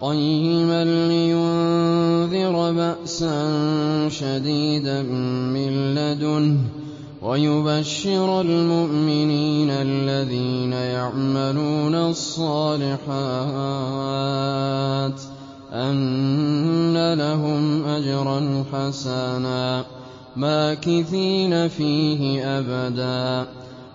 قيما لينذر بأسا شديدا من لدنه ويبشر المؤمنين الذين يعملون الصالحات أن لهم أجرا حسنا ماكثين فيه أبدا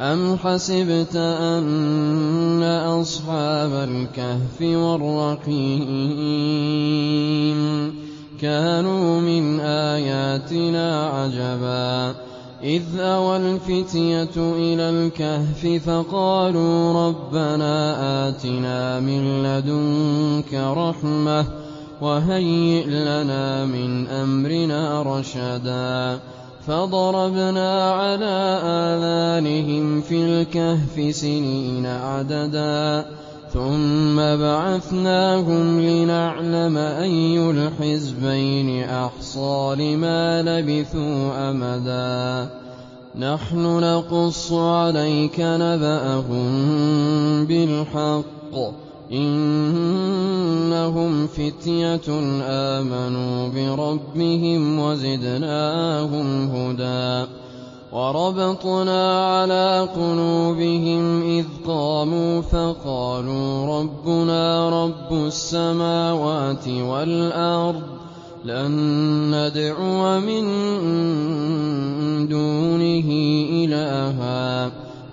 أم حسبت أن أصحاب الكهف والرقيم كانوا من آياتنا عجبا إذ أوى الفتية إلى الكهف فقالوا ربنا آتنا من لدنك رحمة وهيئ لنا من أمرنا رشدا فضربنا على آذانهم في الكهف سنين عددا. ثم بعثناهم لنعلم أي الحزبين أحصى لما لبثوا أمدا. نحن نقص عليك نبأهم بالحق. إنهم فتية آمنوا بربهم وزدناهم هدى وربطنا على قلوبهم إذ قاموا فقالوا ربنا رب السماوات والأرض لن ندعو من دونه إلها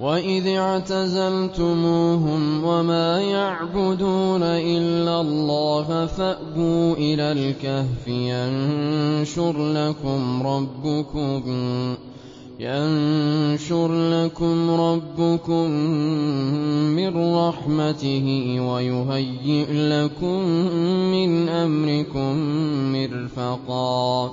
وإذ اعتزلتموهم وما يعبدون إلا الله فأبوا إلى الكهف ينشر لكم ربكم ينشر لكم ربكم من رحمته ويهيئ لكم من أمركم مرفقا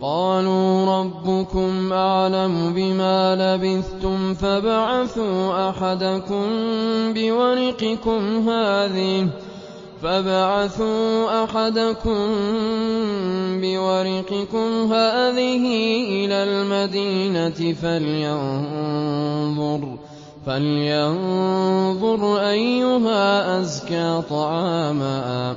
قَالُوا رَبُّكُمْ أَعْلَمُ بِمَا لَبِثْتُمْ فَابْعَثُوا أَحَدَكُم بِوَرِقِكُمْ هَٰذِهِ إِلَى الْمَدِينَةِ فَلْيَنظُرْ أَيُّهَا أَزْكَىٰ طَعَامًا.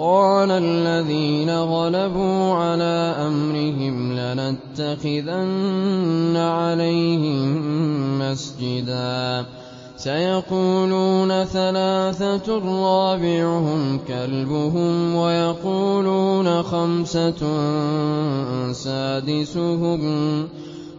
قَالَ الَّذِينَ غَلَبُوا عَلَىٰ أَمْرِهِمْ لَنَتَّخِذَنَّ عَلَيْهِم مَّسْجِدًا. سَيَقُولُونَ ثَلَاثَةٌ رَّابِعُهُمْ كَلْبُهُمْ وَيَقُولُونَ خَمْسَةٌ سَادِسُهُمْ.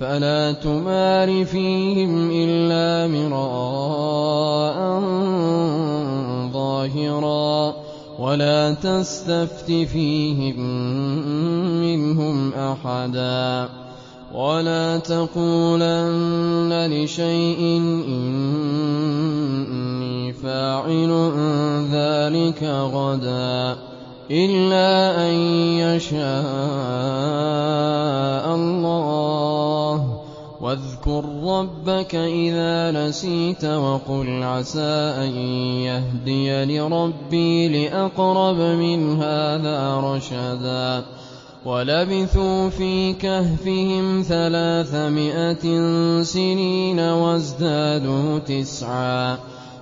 فَلَا تُمَارِ فِيهِمْ إِلَّا مِرَاءً ظَاهِرًا وَلَا تَسْتَفْتِ فِيهِم مِّنْهُمْ أَحَدًا وَلَا تَقُولَنَّ لِشَيْءٍ إِنِّي فَاعِلٌ ذَٰلِكَ غَدًا إِلَّا أَن يَشَاءَ اللَّهُ ۚ وَاذْكُر رَّبَّكَ إِذَا نَسِيتَ وَقُلْ عَسَىٰ أَن يَهْدِيَنِ رَبِّي لِأَقْرَبَ مِنْ هَٰذَا رَشَدًا وَلَبِثُوا فِي كَهْفِهِمْ ثَلَاثَمِائَةٍ سِنِينَ وَازْدَادُوا تِسْعًا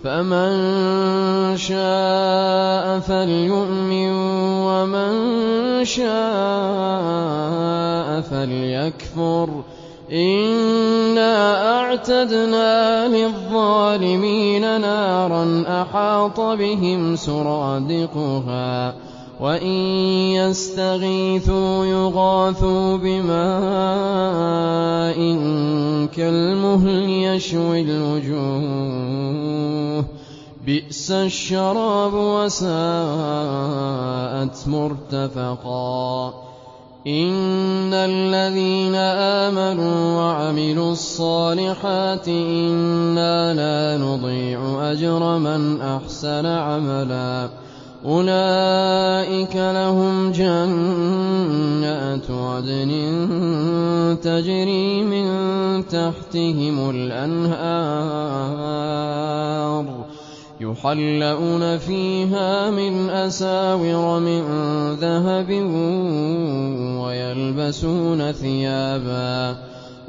وَمَن شَاءَ فَلْيَكْفُرْ ۚ إِنَّا أَعْتَدْنَا لِلظَّالِمِينَ نَارًا أَحَاطَ بِهِمْ سُرَادِقُهَا وَإِن يَسْتَغِيثُوا يُغَاثُوا بِمَاءٍ كَالْمُهْلِ يَشْوِي الْوُجُوهَ ۚ بِئْسَ الشَّرَابُ وَسَاءَتْ مُرْتَفَقًا إِنَّ الَّذِينَ آمَنُوا وَعَمِلُوا الصَّالِحَاتِ إِنَّا لَا نُضِيعُ أَجْرَ مَنْ أَحْسَنَ عَمَلًا أُولَٰئِكَ لَهُمْ جَنَّاتُ عَدْنٍ تَجْرِي مِن تَحْتِهِمُ الْأَنْهَارُ يُحَلَّوْنَ فِيهَا مِنْ أَسَاوِرَ مِن ذَهَبٍ وَيَلْبَسُونَ ثِيَابًا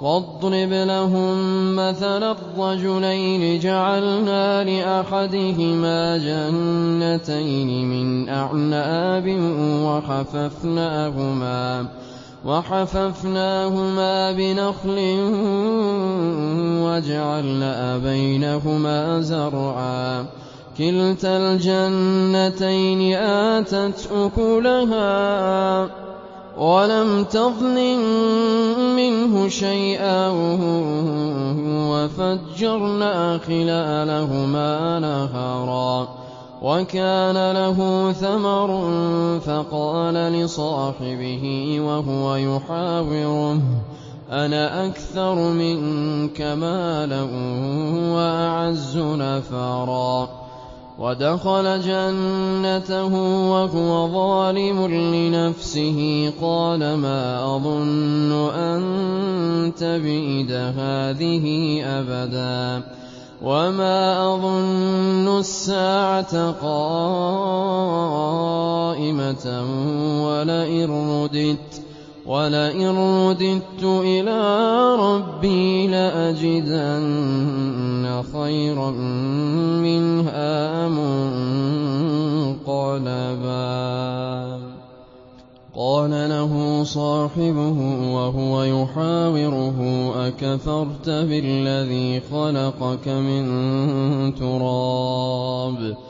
وَاضْرِبْ لَهُم مَّثَلًا رَّجُلَيْنِ جَعَلْنَا لِأَحَدِهِمَا جَنَّتَيْنِ مِنْ أَعْنَابٍ وَحَفَفْنَاهُمَا بِنَخْلٍ وَجَعَلْنَا بَيْنَهُمَا زَرْعًا كِلْتَا الْجَنَّتَيْنِ آتَتْ أُكُلَهَا وَلَمْ تَظْلِم مِّنْهُ شَيْئًا وَفَجَّرْنَا خِلَالَهُمَا نَهَرًا وَكَانَ لَهُ ثَمَرٌ فَقَالَ لِصَاحِبِهِ وَهُوَ يُحَاوِرُهُ أَنَا أَكْثَرُ مِنكَ مَالًا وَأَعَزُّ نَفَرًا وَدَخَلَ جَنَّتَهُ وَهُوَ ظَالِمٌ لِّنَفْسِهِ. قَالَ مَا أَظُنُّ أَن تَبِيدَ هَٰذِهِ أَبَدًا. وَمَا أَظُنُّ السَّاعَةَ قَائِمَةً وَلَئِن رُّدِدتُّ. إِلَىٰ رَبِّي لَأَجِدَنَّ خَيْرًا مِّنْهَا مُنقَلَبًا قَالَ لَهُ صَاحِبُهُ وَهُوَ يُحَاوِرُهُ أَكَفَرْتَ بِالَّذِي خَلَقَكَ مِن تُرَابٍ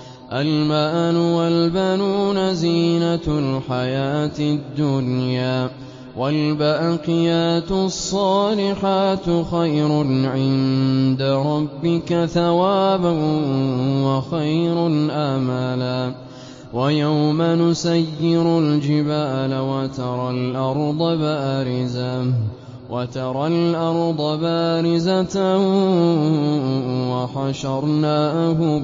المال والبنون زينة الحياة الدنيا والباقيات الصالحات خير عند ربك ثوابا وخير املا ويوم نسير الجبال وترى الأرض بارزة وترى الأرض بارزة وحشرناهم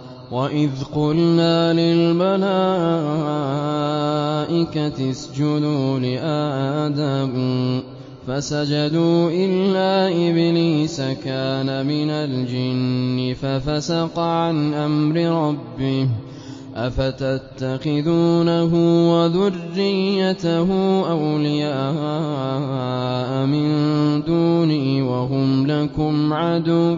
وإذ قلنا للملائكة اسجدوا لآدم فسجدوا إلا إبليس كان من الجن ففسق عن أمر ربه أفتتخذونه وذريته أولياء من دوني وهم لكم عدو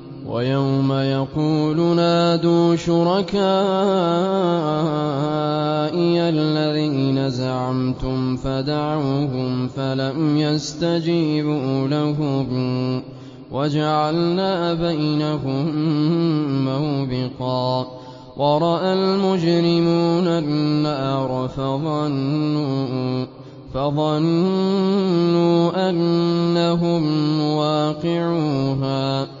ويوم يقول نادوا شركائي الذين زعمتم فدعوهم فلم يستجيبوا لهم وجعلنا بينهم موبقا ورأى المجرمون النار فظنوا فظنوا أنهم واقعوها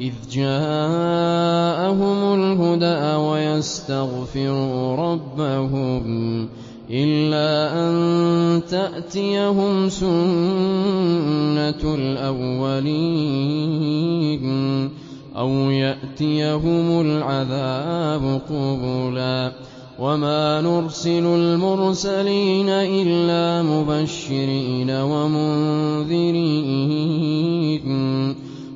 إذ جاءهم الهدى ويستغفروا ربهم إلا أن تأتيهم سنة الأولين أو يأتيهم العذاب قبلا وما نرسل المرسلين إلا مبشرين ومنذرين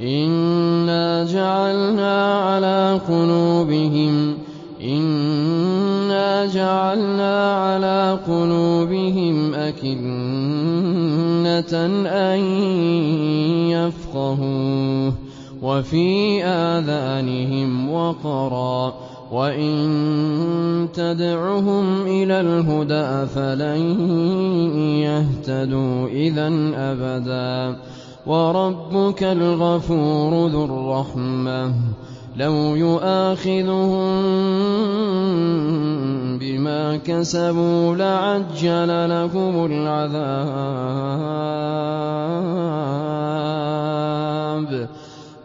إنا جعلنا على قلوبهم إنا جعلنا على قلوبهم أكنة أن يفقهوه وفي آذانهم وقرا وإن تدعهم إلى الهدى فلن يهتدوا إذا أبدا وَرَبُّكَ الْغَفُورُ ذُو الرَّحْمَةِ. لَوْ يُؤَاخِذُهُم بِمَا كَسَبُوا لَعَجَّلَ لَهُمُ الْعَذَابَ.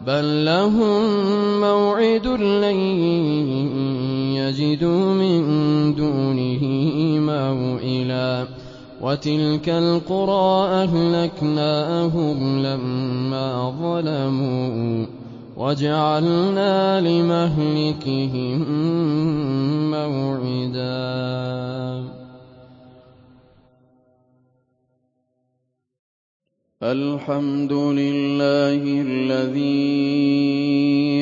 بَل لَّهُم مَّوْعِدٌ لَّن يَجِدُوا مِن دُونِهِ وَتِلْكَ الْقُرَىٰ أَهْلَكْنَاهُمْ لَمَّا ظَلَمُوا وَجَعَلْنَا لِمَهْلِكِهِم مَّوْعِدًا الْحَمْدُ لِلَّهِ الَّذِي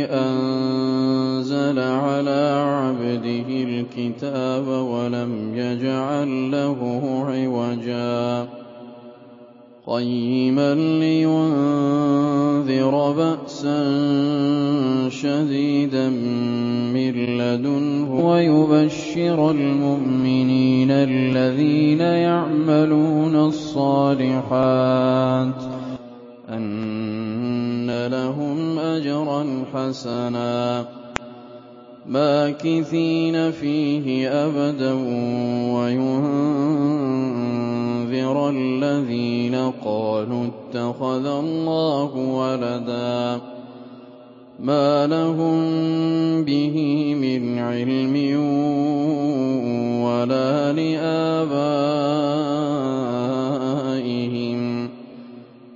أَنزَلَ عَلَىٰ عَبْدِهِ الْكِتَابَ وَلَمْ يَجْعَل لَّهُ عِوَجًا. قَيِّمًا لِّيُنذِرَ بَأْسًا شَدِيدًا مِّن لَّدُنْهُ وَيُبَشِّرَ الْمُؤْمِنِينَ الَّذِينَ يَعْمَلُونَ الصَّالِحَاتِ أَنَّ لَهُمْ أَجْرًا حَسَنًا. مَّاكِثِينَ فِيهِ أَبَدًا وَيُنذِرَ الَّذِينَ قَالُوا اتَّخَذَ اللَّهُ وَلَدًا مَّا لَهُم بِهِ مِنْ عِلْمٍ وَلَا لِآبَائِهِمْ ۚ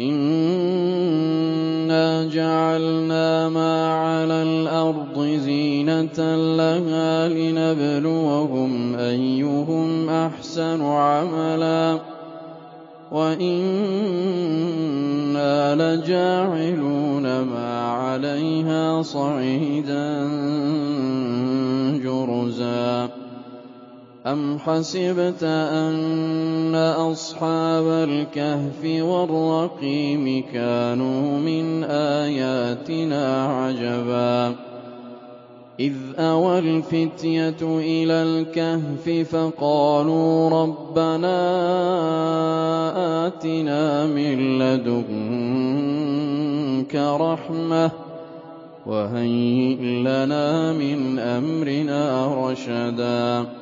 إِنَّا جَعَلْنَا مَا عَلَى الْأَرْضِ زِينَةً لَّهَا لِنَبْلُوَهُمْ أَيُّهُمْ أَحْسَنُ عَمَلًا وَإِنَّا لَجَاعِلُونَ مَا عَلَيْهَا صَعِيدًا جُرُزًا أَمْ حَسِبْتَ أَنَّ أَصْحَابَ الْكَهْفِ وَالرَّقِيمِ كَانُوا مِنْ آيَاتِنَا عَجَبًا إِذْ أَوَى الْفِتْيَةُ إِلَى الْكَهْفِ فَقَالُوا رَبَّنَا آتِنَا مِن لَّدُنكَ رَحْمَةً وَهَيِّئْ لَنَا مِنْ أَمْرِنَا رَشَدًا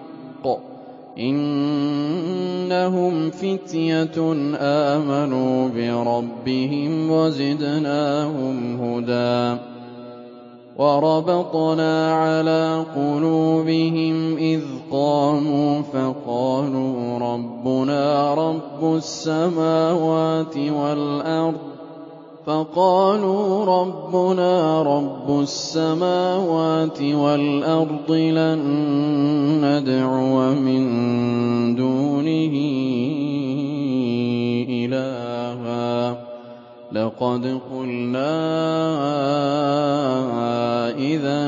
إِنَّهُمْ فِتْيَةٌ آمَنُوا بِرَبِّهِمْ وَزِدْنَاهُمْ هُدًى. وَرَبَطْنَا عَلَىٰ قُلُوبِهِمْ إِذْ قَامُوا فَقَالُوا رَبُّنَا رَبُّ السَّمَاوَاتِ وَالْأَرْضِ فَقَالُوا رَبُّنَا رَبُّ السَّمَاوَاتِ وَالْأَرْضِ لَن نَّدْعُوَ مِن دُونِهِ إِلَٰهًا. لَّقَدْ قُلْنَا إِذًا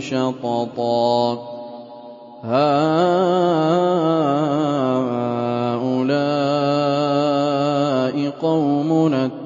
شَطَطًا هَٰؤُلَاءِ قَوْمُنَا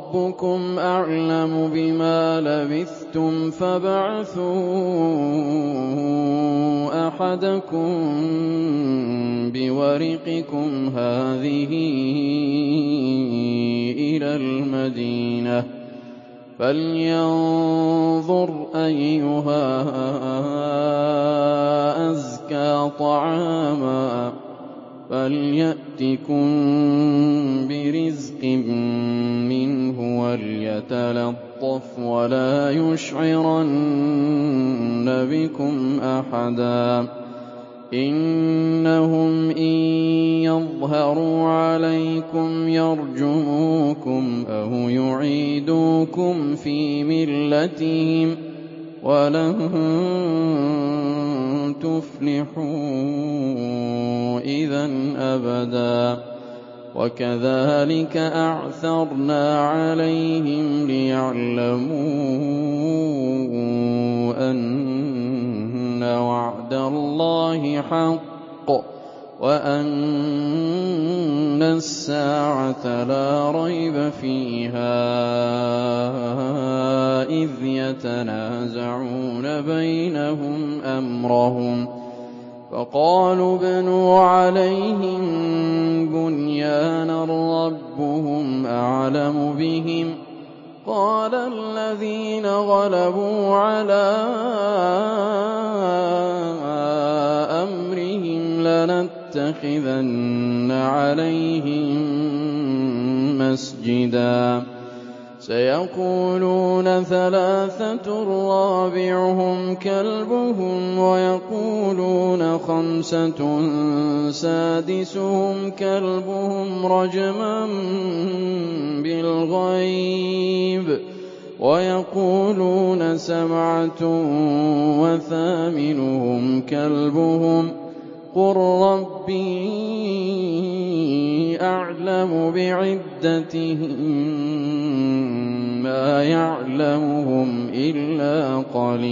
رَبُّكُمْ أَعْلَمُ بِمَا لَبِثْتُمْ فَابْعَثُوا أَحَدَكُم بِوَرِقِكُمْ هَٰذِهِ إِلَى الْمَدِينَةِ فَلْيَنظُرْ أَيُّهَا أَزْكَىٰ طَعَامًا فَلْيَأْتِكُم بِرِزْقٍ مِّنْهُ وَلْيَتَلَطَّفْ وَلَا يُشْعِرَنَّ بِكُمْ أَحَدًا إِنَّهُمْ إِن يَظْهَرُوا عَلَيْكُمْ يَرْجُمُوكُمْ أَوْ يُعِيدُوكُمْ فِي مِلَّتِهِمْ ۖ وَلَن تُفْلِحُوا إِذًا أَبَدًا وَكَذَٰلِكَ أَعْثَرْنَا عَلَيْهِمْ لِيَعْلَمُوا أَنَّ وَعْدَ اللَّهِ حَقٌّ وَأَنَّ السَّاعَةَ لَا رَيْبَ فِيهَا إِذْ يَتَنَازَعُونَ بَيْنَهُمْ أَمْرَهُمْ ۖ فَقَالُوا ابْنُوا عَلَيْهِم بُنْيَانًا رَّبُّهُمْ أَعْلَمُ بِهِمْ ۚ قَالَ الَّذِينَ غَلَبُوا عَلَىٰ أَمْرِهِمْ لَنَتَّخِذَنَّ عَلَيْهِم مَّسْجِدًا. سَيَقُولُونَ ثَلَاثَةٌ رَّابِعُهُمْ كَلْبُهُمْ وَيَقُولُونَ خَمْسَةٌ سَادِسُهُمْ كَلْبُهُمْ رَجْمًا بِالْغَيْبِ وَيَقُولُونَ سَبْعَةٌ وَثَامِنُهُمْ كَلْبُهُمْ ۚ قُل رَّبِّي أَعْلَمُ بِعِدَّتِهِم مَّا يَعْلَمُهُمْ إِلَّا قَلِيلٌ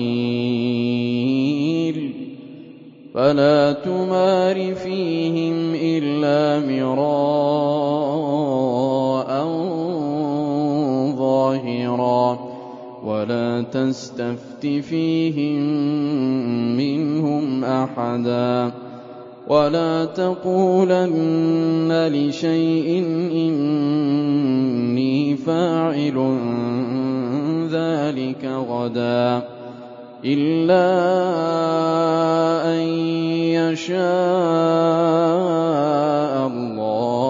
فَلَا تُمَارِ فِيهِمْ إِلَّا مِرَاءً ظَاهِرًا وَلَا تَسْتَفْتِ فِيهِم مِّنْهُمْ أَحَدًا ولا تقولن لشيء إني فاعل ذلك غدا إلا أن يشاء الله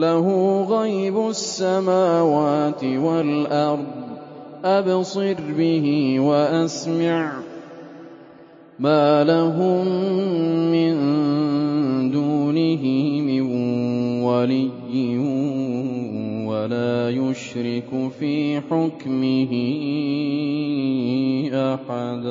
له غيب السماوات والأرض. أبصر به وأسمع. ما لهم من دونه من ولي ولا يشرك في حكمه أحدا.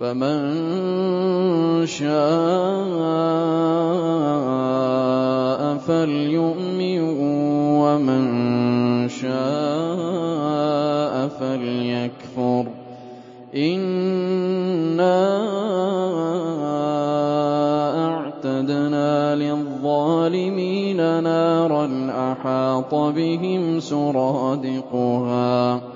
فمن شاء فليؤمن ومن شاء فليكفر. إنا أعتدنا للظالمين نارا أحاط بهم سرادقها.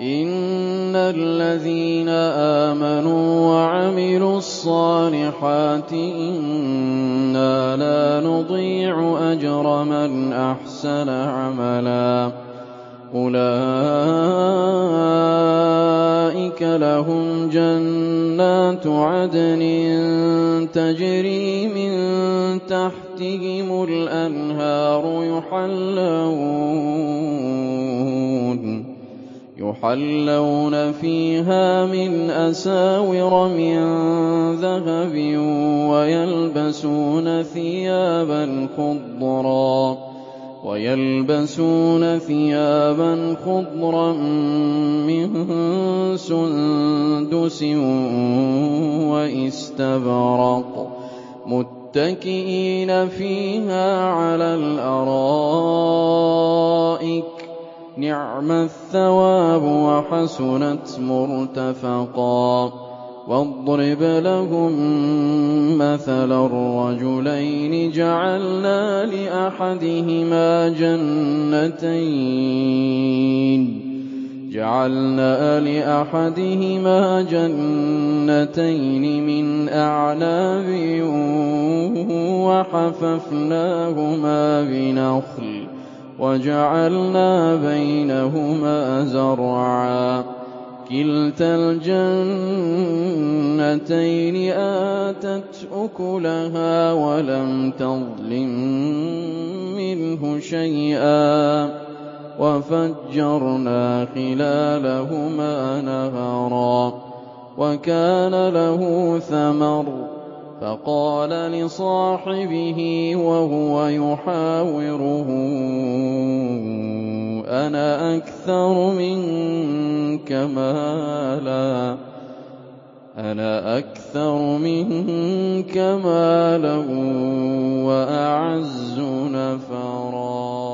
إن الذين آمنوا وعملوا الصالحات إنا لا نضيع أجر من أحسن عملا أولئك لهم جنات عدن تجري من تحتهم الأنهار يحلون يحلون فيها من أساور من ذهب ويلبسون ثيابا خضرا ويلبسون ثيابا خضرا من سندس واستبرق متكئين فيها على الأرائك نعم الثواب وحسنت مرتفقا واضرب لهم مثلا الرجلين جعلنا لأحدهما جنتين جعلنا لأحدهما جنتين من أعناب وحففناهما بنخل وجعلنا بينهما زرعا. كلتا الجنتين آتت أكلها ولم تظلم منه شيئا. وفجرنا خلالهما نهرا. وكان له ثمر فقال لصاحبه وهو يحاوره أنا أكثر منك مالا. أنا أكثر منك مالا وأعز نفرا.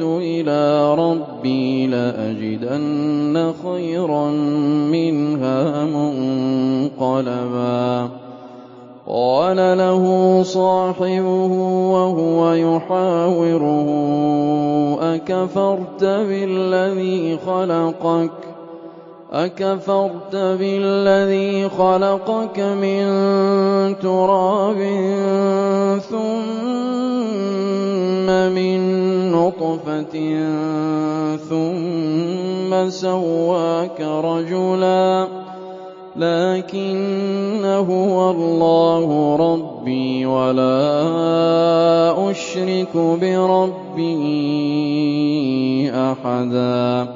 إلى ربي لأجدن خيرا منها منقلبا. قال له صاحبه وهو يحاوره أكفرت بالذي خلقك؟ أكفرت بالذي خلقك من تراب ثم من نطفة ثم سواك رجلا لكن هو الله ربي ولا أشرك بربي أحدا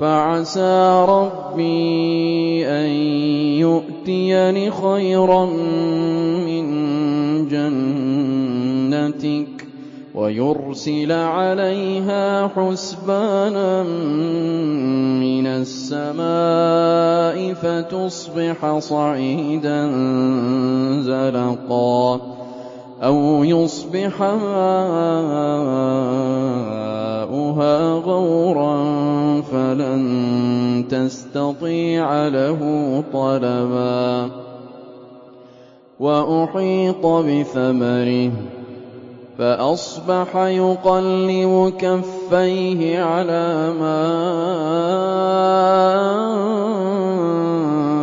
فعسى ربي أن يؤتيني خيرا من جنتك ويرسل عليها حسبانا من السماء فتصبح صعيدا زلقا أو يصبح ماؤها غورا فلن تستطيع له طلبا. وأحيط بثمره فأصبح يقلب كفيه على ما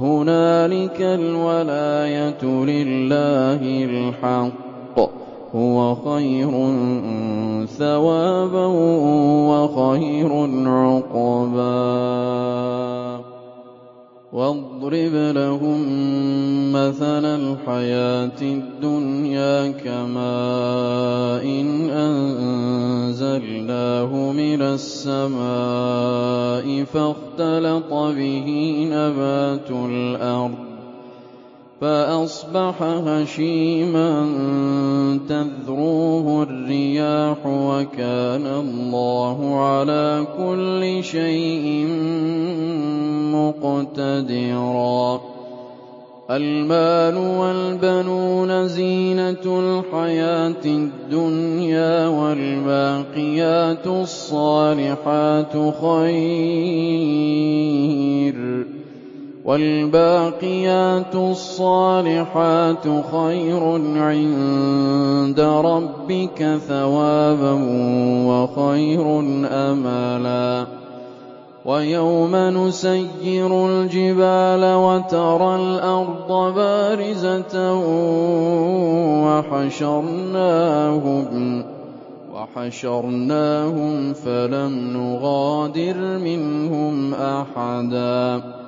هنالك الولاية لله الحق هو خير ثوابا وخير عقبا واضرب لهم مثل الحياة الدنيا كماء إن أنزلناه من السماء فاختلط به نبات الأرض فأصبح هشيما تذروه الرياح وكان الله على كل شيء مقتدرا. المال والبنون زينة الحياة الدنيا والباقيات الصالحات خير. والباقيات الصالحات خير عند ربك ثوابا وخير أملا. ويوم نسير الجبال وترى الأرض بارزة وحشرناهم وحشرناهم فلم نغادر منهم أحدا.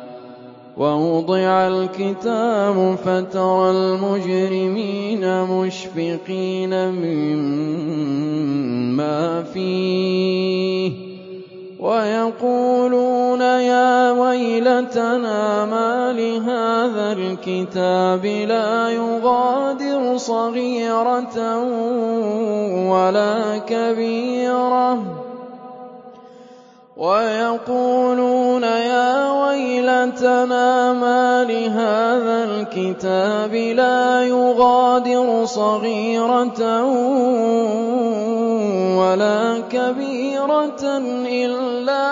ووضع الكتاب فترى المجرمين مشفقين مما فيه وَيَقُولُونَ يَا وَيْلَتَنَا مَالِ هَٰذَا الْكِتَابِ لَا يُغَادِرُ صَغِيرَةً وَلَا كَبِيرَةً وَيَقُولُونَ يَا وَيْلَتَنَا مَالِ هَٰذَا الْكِتَابِ لَا يُغَادِرُ صَغِيرَةً وَلَا كَبِيرَةً إِلَّا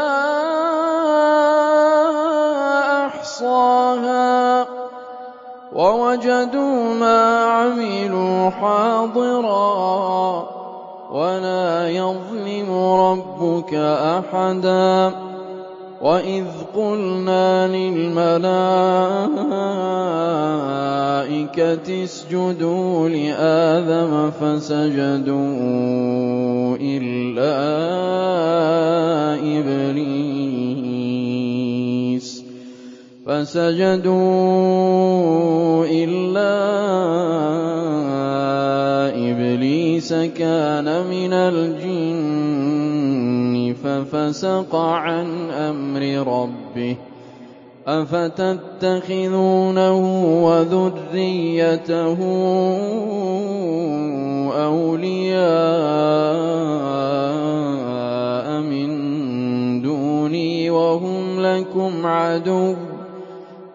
أَحْصَاهَا. وَوَجَدُوا مَا عَمِلُوا حَاضِرًا ۗ. وَلَا يَظْلِمُ رَبُّكَ أَحَدًا وَإِذْ قُلْنَا لِلْمَلَائِكَةِ اسْجُدُوا لِآدَمَ فَسَجَدُوا إِلَّا إِبْلِيسَ فَسَجَدُوا إِلَّا إِبْلِيسَ كَانَ مِنَ الْجِنِّ فَفَسَقَ عَنْ أَمْرِ رَبِّهِ ۗ أَفَتَتَّخِذُونَهُ وَذُرِّيَّتَهُ أَوْلِيَاءَ مِن دُونِي وَهُمْ لَكُمْ عَدُوٌّ ۚ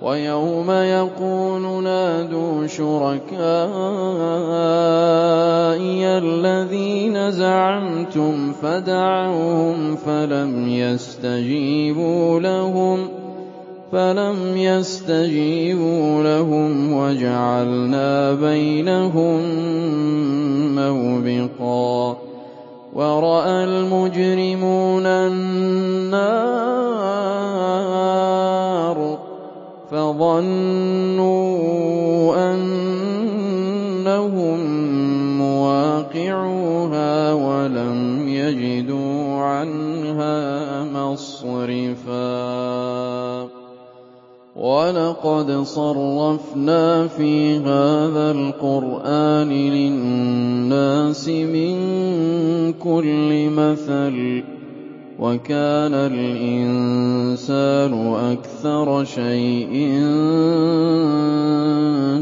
وَيَوْمَ يَقُولُ نَادُوا شُرَكَائِيَ الَّذِينَ زَعَمْتُمْ فَدَعَوْهُمْ فَلَمْ يَسْتَجِيبُوا لَهُمْ وَجَعَلْنَا بَيْنَهُم مَّوْبِقًا. وَرَأَى الْمُجْرِمُونَ فَظَنُّوا أَنَّهُم مُّوَاقِعُوهَا وَلَمْ يَجِدُوا عَنْهَا مَصْرِفًا. وَلَقَدْ صَرَّفْنَا فِي هَٰذَا الْقُرْآنِ لِلنَّاسِ مِن كُلِّ مَثَلٍ ۚ. وَكَانَ الْإِنسَانُ أَكْثَرَ شَيْءٍ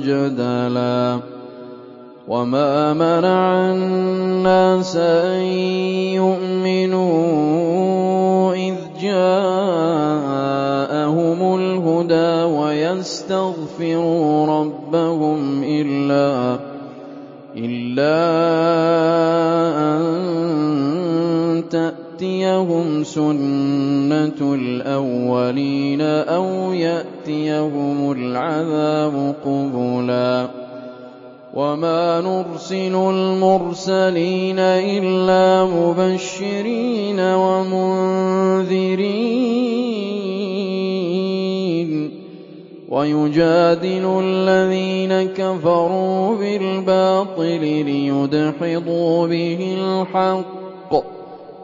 جَدَلًا وَمَا مَنَعَ النَّاسَ أَن يُؤْمِنُوا إِذْ جَاءَهُمُ الْهُدَىٰ وَيَسْتَغْفِرُوا رَبَّهُمْ إِلَّا أَن تَأْتِيَهُمْ سُنَّةُ الْأَوَّلِينَ أَوْ يَأْتِيَهُمُ الْعَذَابُ قُبُلًا وَمَا نُرْسِلُ الْمُرْسَلِينَ إِلَّا مُبَشِّرِينَ وَمُنذِرِينَ ۖ وَيُجَادِلُ الَّذِينَ كَفَرُوا بِالْبَاطِلِ لِيُدْحِضُوا بِهِ الْحَقَّ ۖ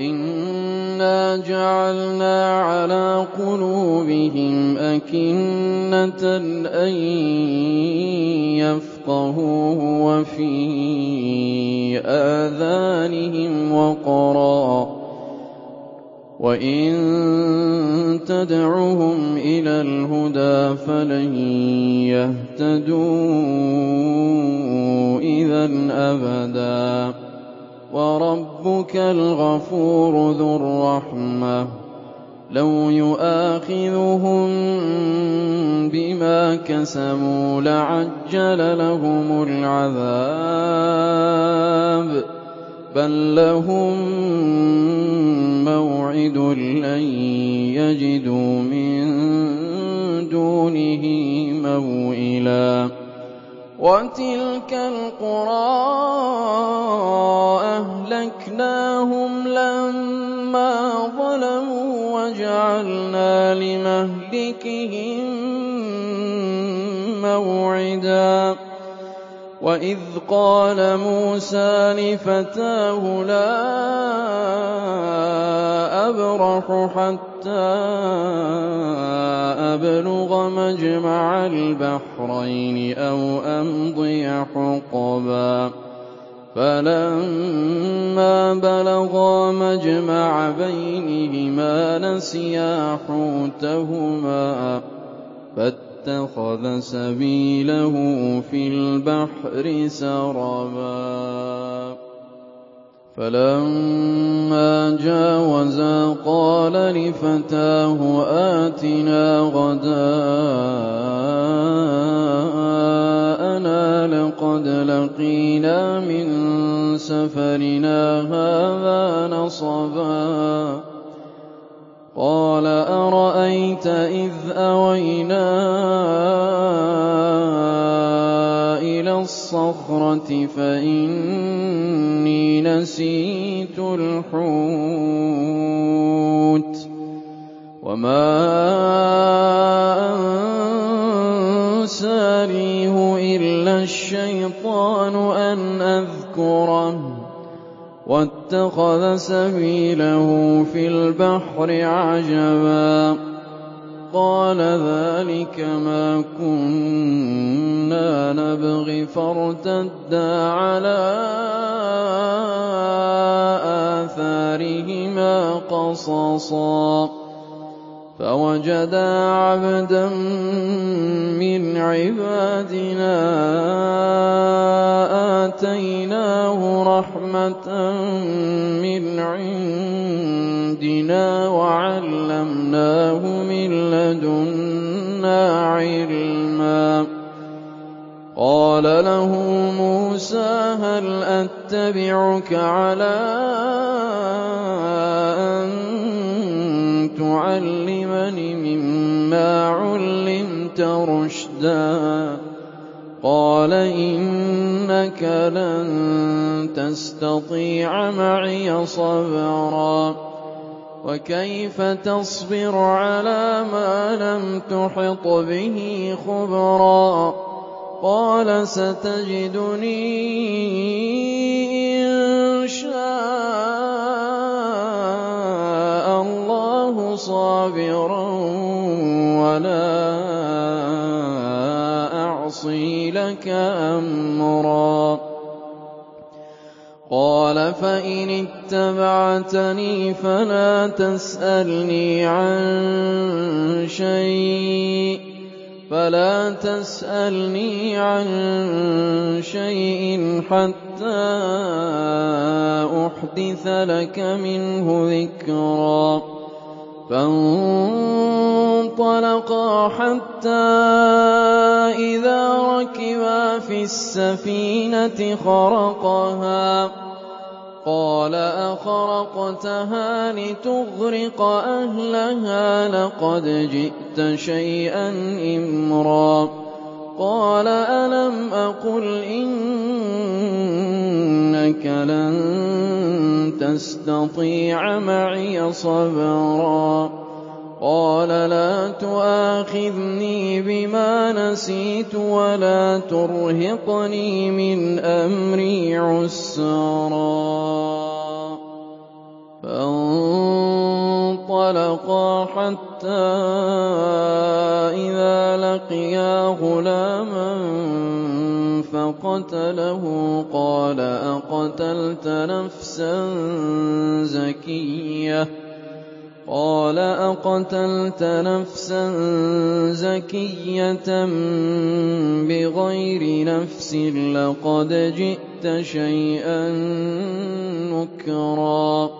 إِنَّا جَعَلْنَا عَلَىٰ قُلُوبِهِمْ أَكِنَّةً أَن يَفْقَهُوهُ وَفِي آذَانِهِمْ وَقْرًا ۚ وَإِن تَدْعُهُمْ إِلَى الْهُدَىٰ فَلَن يَهْتَدُوا إِذًا أَبَدًا ۚ وَرَبُّكَ الْغَفُورُ ذُو الرَّحْمَةِ ۖ. لَوْ يُؤَاخِذُهُم بِمَا كَسَبُوا لَعَجَّلَ لَهُمُ الْعَذَابَ ۚ. بَل لَّهُم مَّوْعِدٌ لَّن يَجِدُوا مِن دُونِهِ مَوْئِلًا. وَتِلْكَ الْقُرَىٰ أَهْلَكْنَاهُمْ لَمَّا ظَلَمُوا وَجَعَلْنَا لِمَهْلِكِهِم مَّوْعِدًا وَإِذْ قَالَ مُوسَىٰ لِفَتَاهُ لَا أَبْرَحُ حَتَّىٰ أَبْلُغَ مَجْمَعَ الْبَحْرَيْنِ أَوْ أَمْضِيَ حُقُبًا فَلَمَّا بَلَغَا مَجْمَعَ بَيْنِهِمَا نَسِيَا حُوتَهُمَا فَاتَّخَذَ سَبِيلَهُ فِي الْبَحْرِ سَرَبًا. فَلَمَّا جَاوَزَا قَالَ لِفَتَاهُ آتِنَا غَدَاءَنَا لَقَدْ لَقِينَا مِن سَفَرِنَا هَٰذَا نَصَبًا. قَالَ أَرَأَيْتَ إِذْ أَوَيْنَا إِلَى الصَّخْرَةِ فَإِنِّي نَسِيتُ الْحُوتَ وَمَا أَنسَانِيهُ إِلَّا الشَّيْطَانُ أَنْ أَذْكُرَهُ ۚ وَاتَّخَذَ سَبِيلَهُ فِي الْبَحْرِ عَجَبًا. قَالَ ذَٰلِكَ مَا كُنَّا نَبْغِ فَارْتَدَّا عَلَىٰ آثَارِهِمَا قَصَصًا. فَوَجَدَا عَبْدًا مِّنْ عِبَادِنَا آتَيْنَاهُ رَحْمَةً مِّنْ عِندِنَا وَعَلَّمْنَاهُ مِن لَّدُنَّا عِلْمًا. قَالَ لَهُ مُوسَىٰ هَلْ أَتَّبِعُكَ عَلَىٰ تُعَلِّمَنِ مِمَّا عُلِّمْتَ رُشْدًا. قَالَ إِنَّكَ لَن تَسْتَطِيعَ مَعِيَ صَبْرًا. وَكَيْفَ تَصْبِرُ عَلَىٰ مَا لَمْ تُحِطْ بِهِ خُبْرًا؟ قَالَ سَتَجِدُنِي إِن شَاءَ صَابِرًا وَلَا أَعْصِي لَكَ أَمْرًا. قَالَ فَإِنِ اتَّبَعْتَنِي فَلَا تَسْأَلْنِي عَن شَيْءٍ حَتَّىٰ أُحْدِثَ لَكَ مِنْهُ ذِكْرًا. فَانطَلَقَا حَتَّىٰ إِذَا رَكِبَا فِي السَّفِينَةِ خَرَقَهَا. قَالَ أَخَرَقْتَهَا لِتُغْرِقَ أَهْلَهَا لَقَدْ جِئْتَ شَيْئًا إِمْرًا. قَالَ أَلَمْ أَقُلْ إِنَّكَ لَن تَسْتَطِيعَ مَعِيَ صَبْرًا. قَالَ لَا تُؤَاخِذْنِي بِمَا نَسِيتُ وَلَا تُرْهِقْنِي مِنْ أَمْرِي عُسْرًا. فَانطَلَقَا حَتَّىٰ إِذَا لَقِيَا غُلَامًا فَقَتَلَهُ قَالَ أَقَتَلْتَ نَفْسًا زَكِيَّةً بِغَيْرِ نَفْسٍ لَّقَدْ جِئْتَ شَيْئًا نُّكْرًا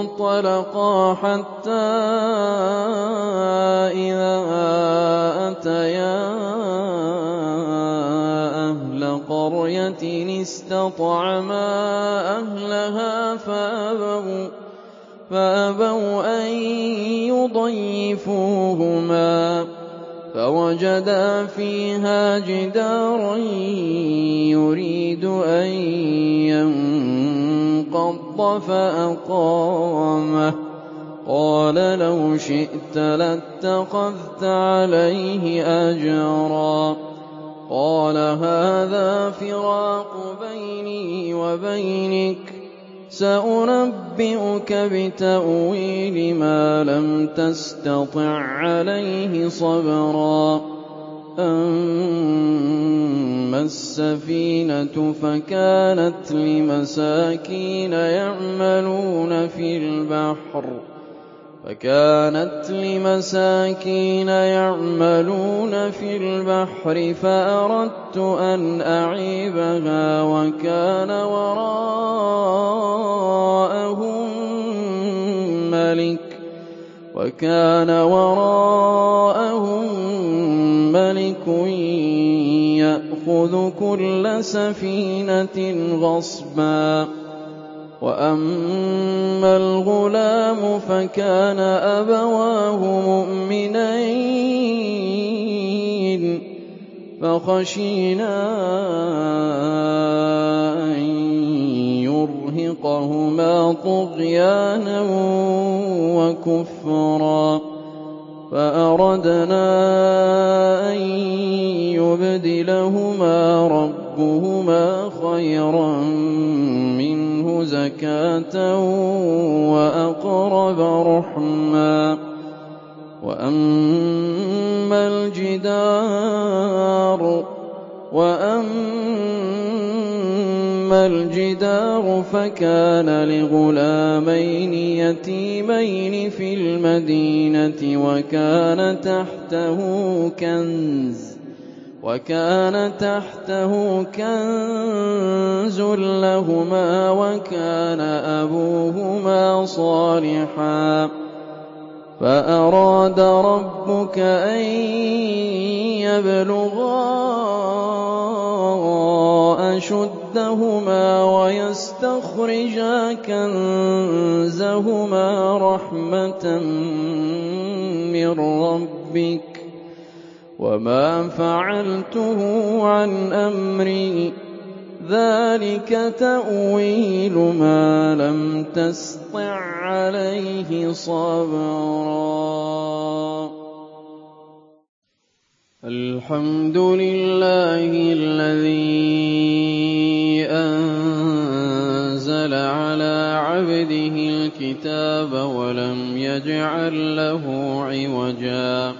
فَانطَلَقَا حَتَّىٰ إِذَا أَتَيَا أَهْلَ قَرْيَةٍ اسْتَطْعَمَا أَهْلَهَا فَأَبَوْا أَن يُضَيِّفُوهُمَا فَوَجَدَا فِيهَا جِدَارًا يُرِيدُ أَن يَنقَضَّ فَأَقَامَهُ قَالَ لَوْ شِئْتَ لَاتَّخَذْتَ عَلَيْهِ أَجْرًا قَالَ هَٰذَا فِرَاقُ بَيْنِي وَبَيْنِكَ ۚ سَأُنَبِّئُكَ بِتَأْوِيلِ مَا لَمْ تَسْتَطِع عَّلَيْهِ صَبْرًا أَمَّا السَّفِينَةُ فَكَانَتْ لِمَسَاكِينَ يَعْمَلُونَ فِي الْبَحْرِ. فَكَانَتْ لِمَسَاكِينَ يَعْمَلُونَ فِي الْبَحْرِ فَأَرَدتُّ أَنْ أَعِيبَهَا وَكَانَ وَرَاءَهُم مَّلِكٌ يَأْخُذُ كُلَّ سَفِينَةٍ غَصْبًا ۖ. وَأَمَّا الْغُلَامُ فَكَانَ أَبَوَاهُ مُؤْمِنَيْنِ. فَخَشِينَا أَن يُرْهِقَهُمَا طُغْيَانًا وَكُفْرًا. فَأَرَدْنَا أَن يُبْدِلَهُمَا رَبُّهُمَا خَيْرًا مِّنْهُ زَكَاةً وَأَقْرَبَ رُحْمًا. وَأَمَّا الْجِدَارُ فَكَانَ لِغُلَامَيْنِ يَتِيمَيْنِ فِي الْمَدِينَةِ وَكَانَ تَحْتَهُ كَنزٌ لَّهُمَا وَكَانَ أَبُوهُمَا صَالِحًا ۖ فَأَرَادَ رَبُّكَ أَن يَبْلُغَا أَشُدَّهُمَا وَيَسْتَخْرِجَا كَنزَهُمَا رَحْمَةً مِّن رَّبِّكَ ۚ وَمَا فَعَلْتُهُ عَنْ أَمْرِي ۚ ذَٰلِكَ تَأْوِيلُ مَا لَمْ تَسْطِع عَّلَيْهِ صَبْرًا. الْحَمْدُ لِلَّهِ الَّذِي أَنزَلَ عَلَىٰ عَبْدِهِ الْكِتَابَ وَلَمْ يَجْعَل لَّهُ عِوَجًا.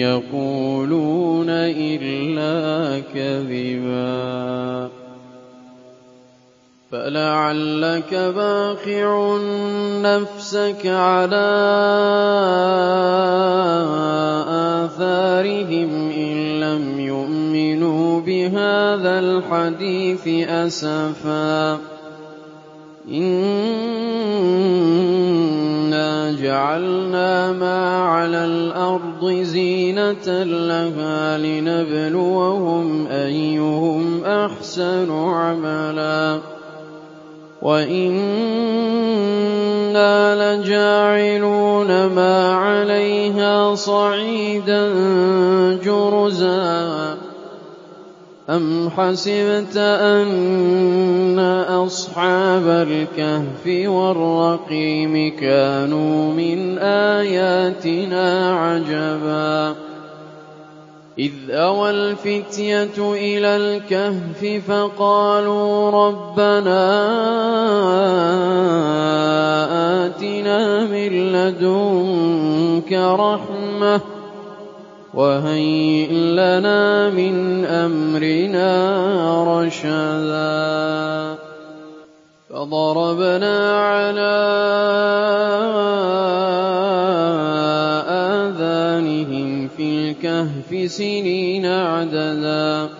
يقولون إلا كذبا. فلعلك باخع نفسك على آثارهم إن لم يؤمنوا بهذا الحديث أسفاً. إِنَّا جَعَلْنَا مَا عَلَى الْأَرْضِ زِينَةً لَّهَا لِنَبْلُوَهُمْ أَيُّهُمْ أَحْسَنُ عَمَلًا وَإِنَّا لَجَاعِلُونَ مَا عَلَيْهَا صَعِيدًا جُرُزًا أَمْ حَسِبْتَ أَنَّ أَصْحَابَ الْكَهْفِ وَالرَّقِيمِ كَانُوا مِنْ آيَاتِنَا عَجَبًا إِذْ أَوَى الْفِتْيَةُ إِلَى الْكَهْفِ فَقَالُوا رَبَّنَا آتِنَا مِن لَّدُنكَ رَحْمَةً وَهَيِّئْ لَنَا مِنْ أَمْرِنَا رَشَدًا. فَضَرَبْنَا عَلَىٰ آذَانِهِمْ فِي الْكَهْفِ سِنِينَ عَدَدًا.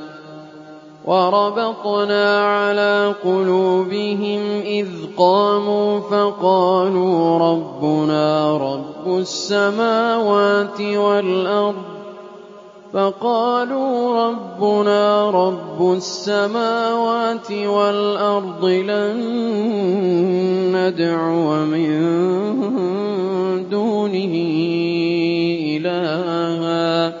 وَرَبَطْنَا عَلَىٰ قُلُوبِهِمْ إِذْ قَامُوا فَقَالُوا رَبُّنَا رَبُّ السَّمَاوَاتِ وَالْأَرْضِ. فَقَالُوا رَبُّنَا رَبُّ السَّمَاوَاتِ وَالْأَرْضِ لَن نَّدْعُوَ مِن دُونِهِ إِلَٰهًا.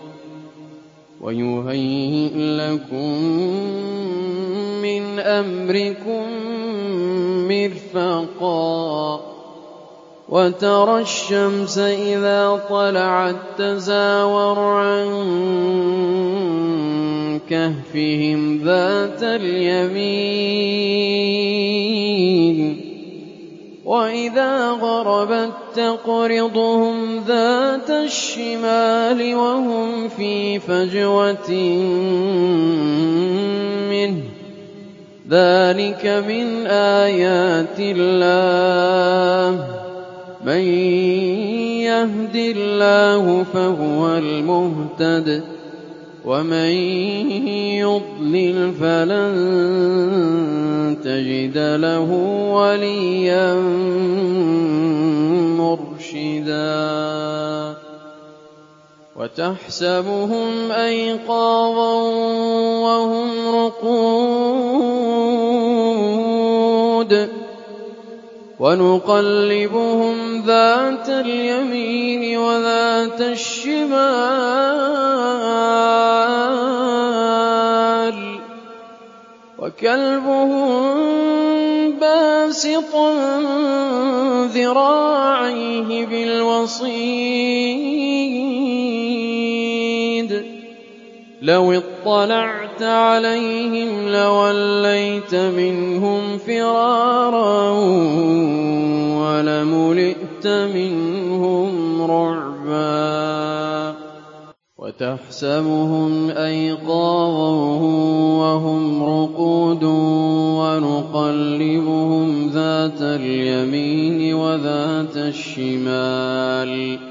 وَيُهَيِّئْ لَكُم مِّنْ أَمْرِكُم مِّرْفَقًا وَتَرَى الشَّمْسَ إِذَا طَلَعَت تَّزَاوَرُ عَن كَهْفِهِمْ ذَاتَ الْيَمِينِ وَإِذَا غَرَبَت تَّقْرِضُهُمْ ذَاتَ الشِّمَالِ وَهُمْ فِي فَجْوَةٍ مِّنْهُ ۚ ذَٰلِكَ مِنْ آيَاتِ اللَّهِ ۗ مَن يَهْدِ اللَّهُ فَهُوَ الْمُهْتَدِ ۖ وَمَن يُضْلِلْ فَلَن تَجِدَ لَهُ وَلِيًّا مُّرْشِدًا وَتَحْسَبُهُمْ أَيْقَاظًا وَهُمْ رُقُودٌ وَنُقَلِّبُهُمْ ذَاتَ الْيَمِينِ وَذَاتَ الشِّمَالِ ۖ وَكَلْبُهُم بَاسِطٌ ذِرَاعَيْهِ بِالْوَصِيدِ ۚ لَوِ اطَّلَعْتَ عَلَيْهِمْ لَوَلَّيْتَ مِنْهُمْ فِرَارًا وَلَمُلِئْتَ مِنْهُمْ رُعْبًا وَتَحْسَبُهُمْ أَيْقَاظًا وَهُمْ رُقُودٌ وَنُقَلِّبُهُمْ ذَاتَ الْيَمِينِ وذات الشمال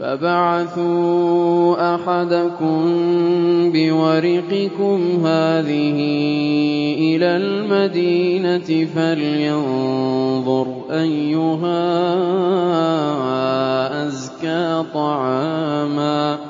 فبعثوا أحدكم بورقكم هذه إلى المدينة فلينظر أيها أزكى طعاما.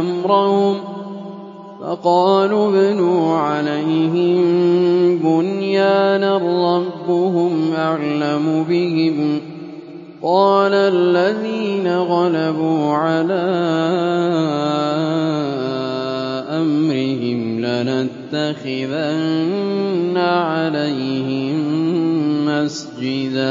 أمرهم فقالوا ابنوا عليهم بنيانا ربهم أعلم بهم قال الذين غلبوا على أمرهم لنتخذن عليهم مسجدا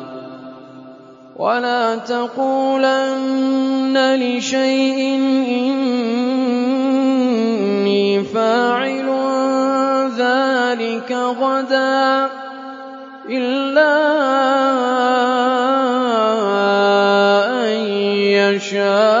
ولا تقولن لشيء إني فاعل ذلك غدا إلا أن يشاء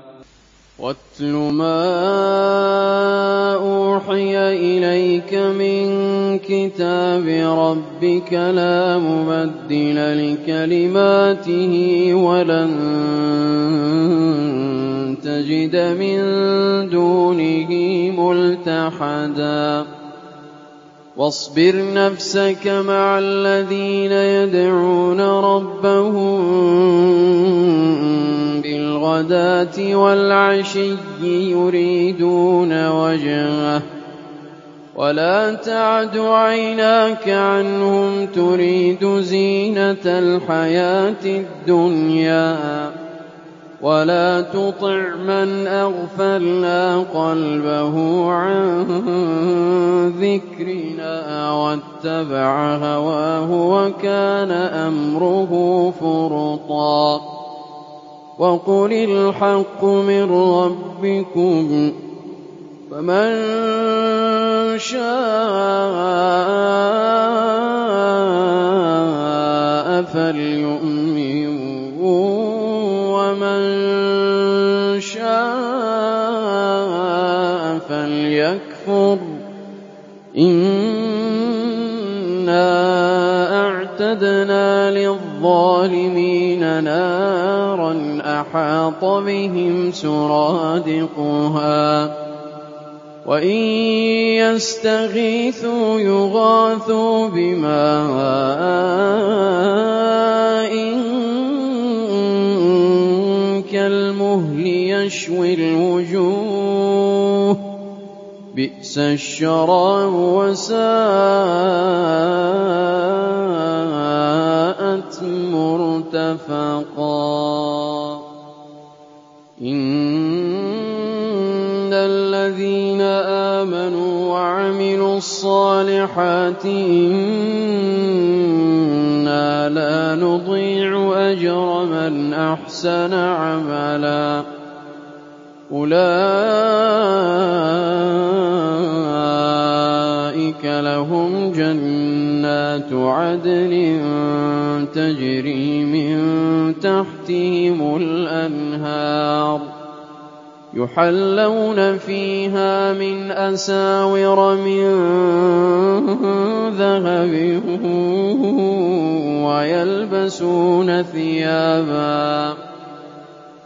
واتل ما أوحي إليك من كتاب ربك لا مبدل لكلماته ولن تجد من دونه ملتحدا واصبر نفسك مع الذين يدعون ربهم بالغداة والعشي يريدون وجهه ولا تعد عيناك عنهم تريد زينة الحياة الدنيا. ولا تطع من أغفلنا قلبه عن ذكرنا واتبع هواه وكان أمره فرطا وقل الحق من ربكم فمن شاء فليؤمن ومن شاء فليكفر. إنا أعتدنا للظالمين نارا أحاط بهم سرادقها. وإن يستغيثوا يغاثوا بماء يشوي الوجوه. بئس الشراب وساءت مرتفقا. إن الذين آمنوا وعملوا الصالحات إنا لا نضيع أجر من أحسن عملا. أولئك لهم جنات عدن تجري من تحتهم الأنهار يحلون فيها من أساور من ذهب ويلبسون ثيابا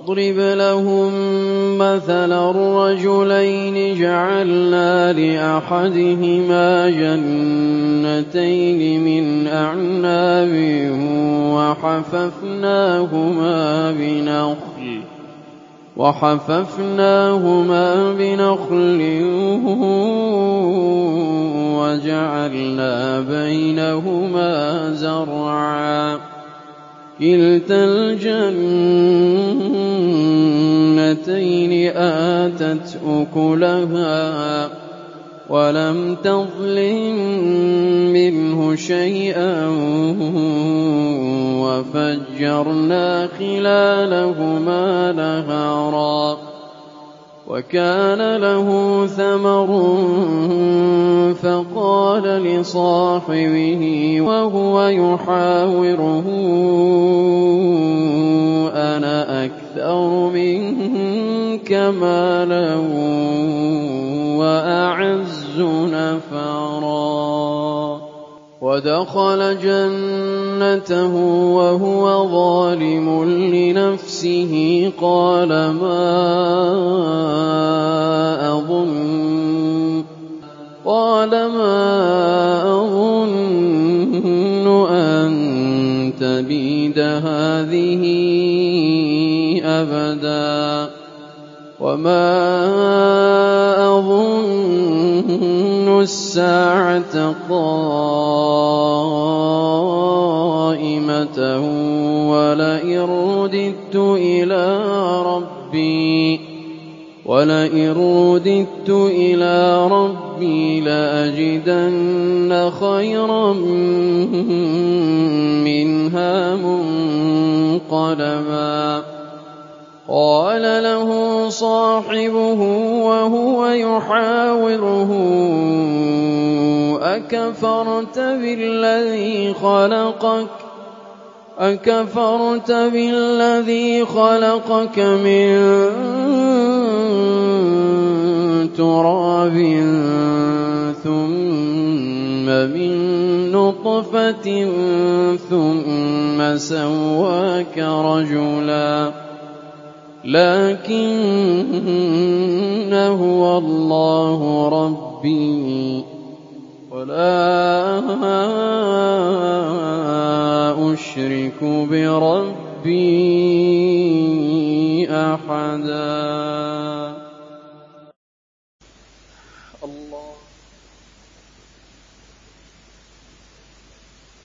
واضرب لهم مثلا الرجلين جعلنا لأحدهما جنتين من أعناب وحففناهما بنخل وحففناهما بنخل وجعلنا بينهما زرعا. كلتا الجنتين آتت أكلها ولم تظلم منه شيئا وفجرنا خلالهما نهرا وكان له ثمر فقال لصاحبه وهو يحاوره أنا أكثر منك مالا وأعز نفرا ودخل جنته وهو ظالم لنفسه. قال ما أظن قال ما أظن أن تبيد هذه أبدا. وما أظن الساعة قائمة ولئن رددت إلى ربي لأجدن خيرا منها منقلبا. قال له صاحبه وهو يحاوره أكفرت بالذي خلقك؟ أكفرت بالذي خلقك من تراب ثم من نطفة ثم سواك رجلا. لكن هو الله ربي. ولا أشرك بربي أحدا.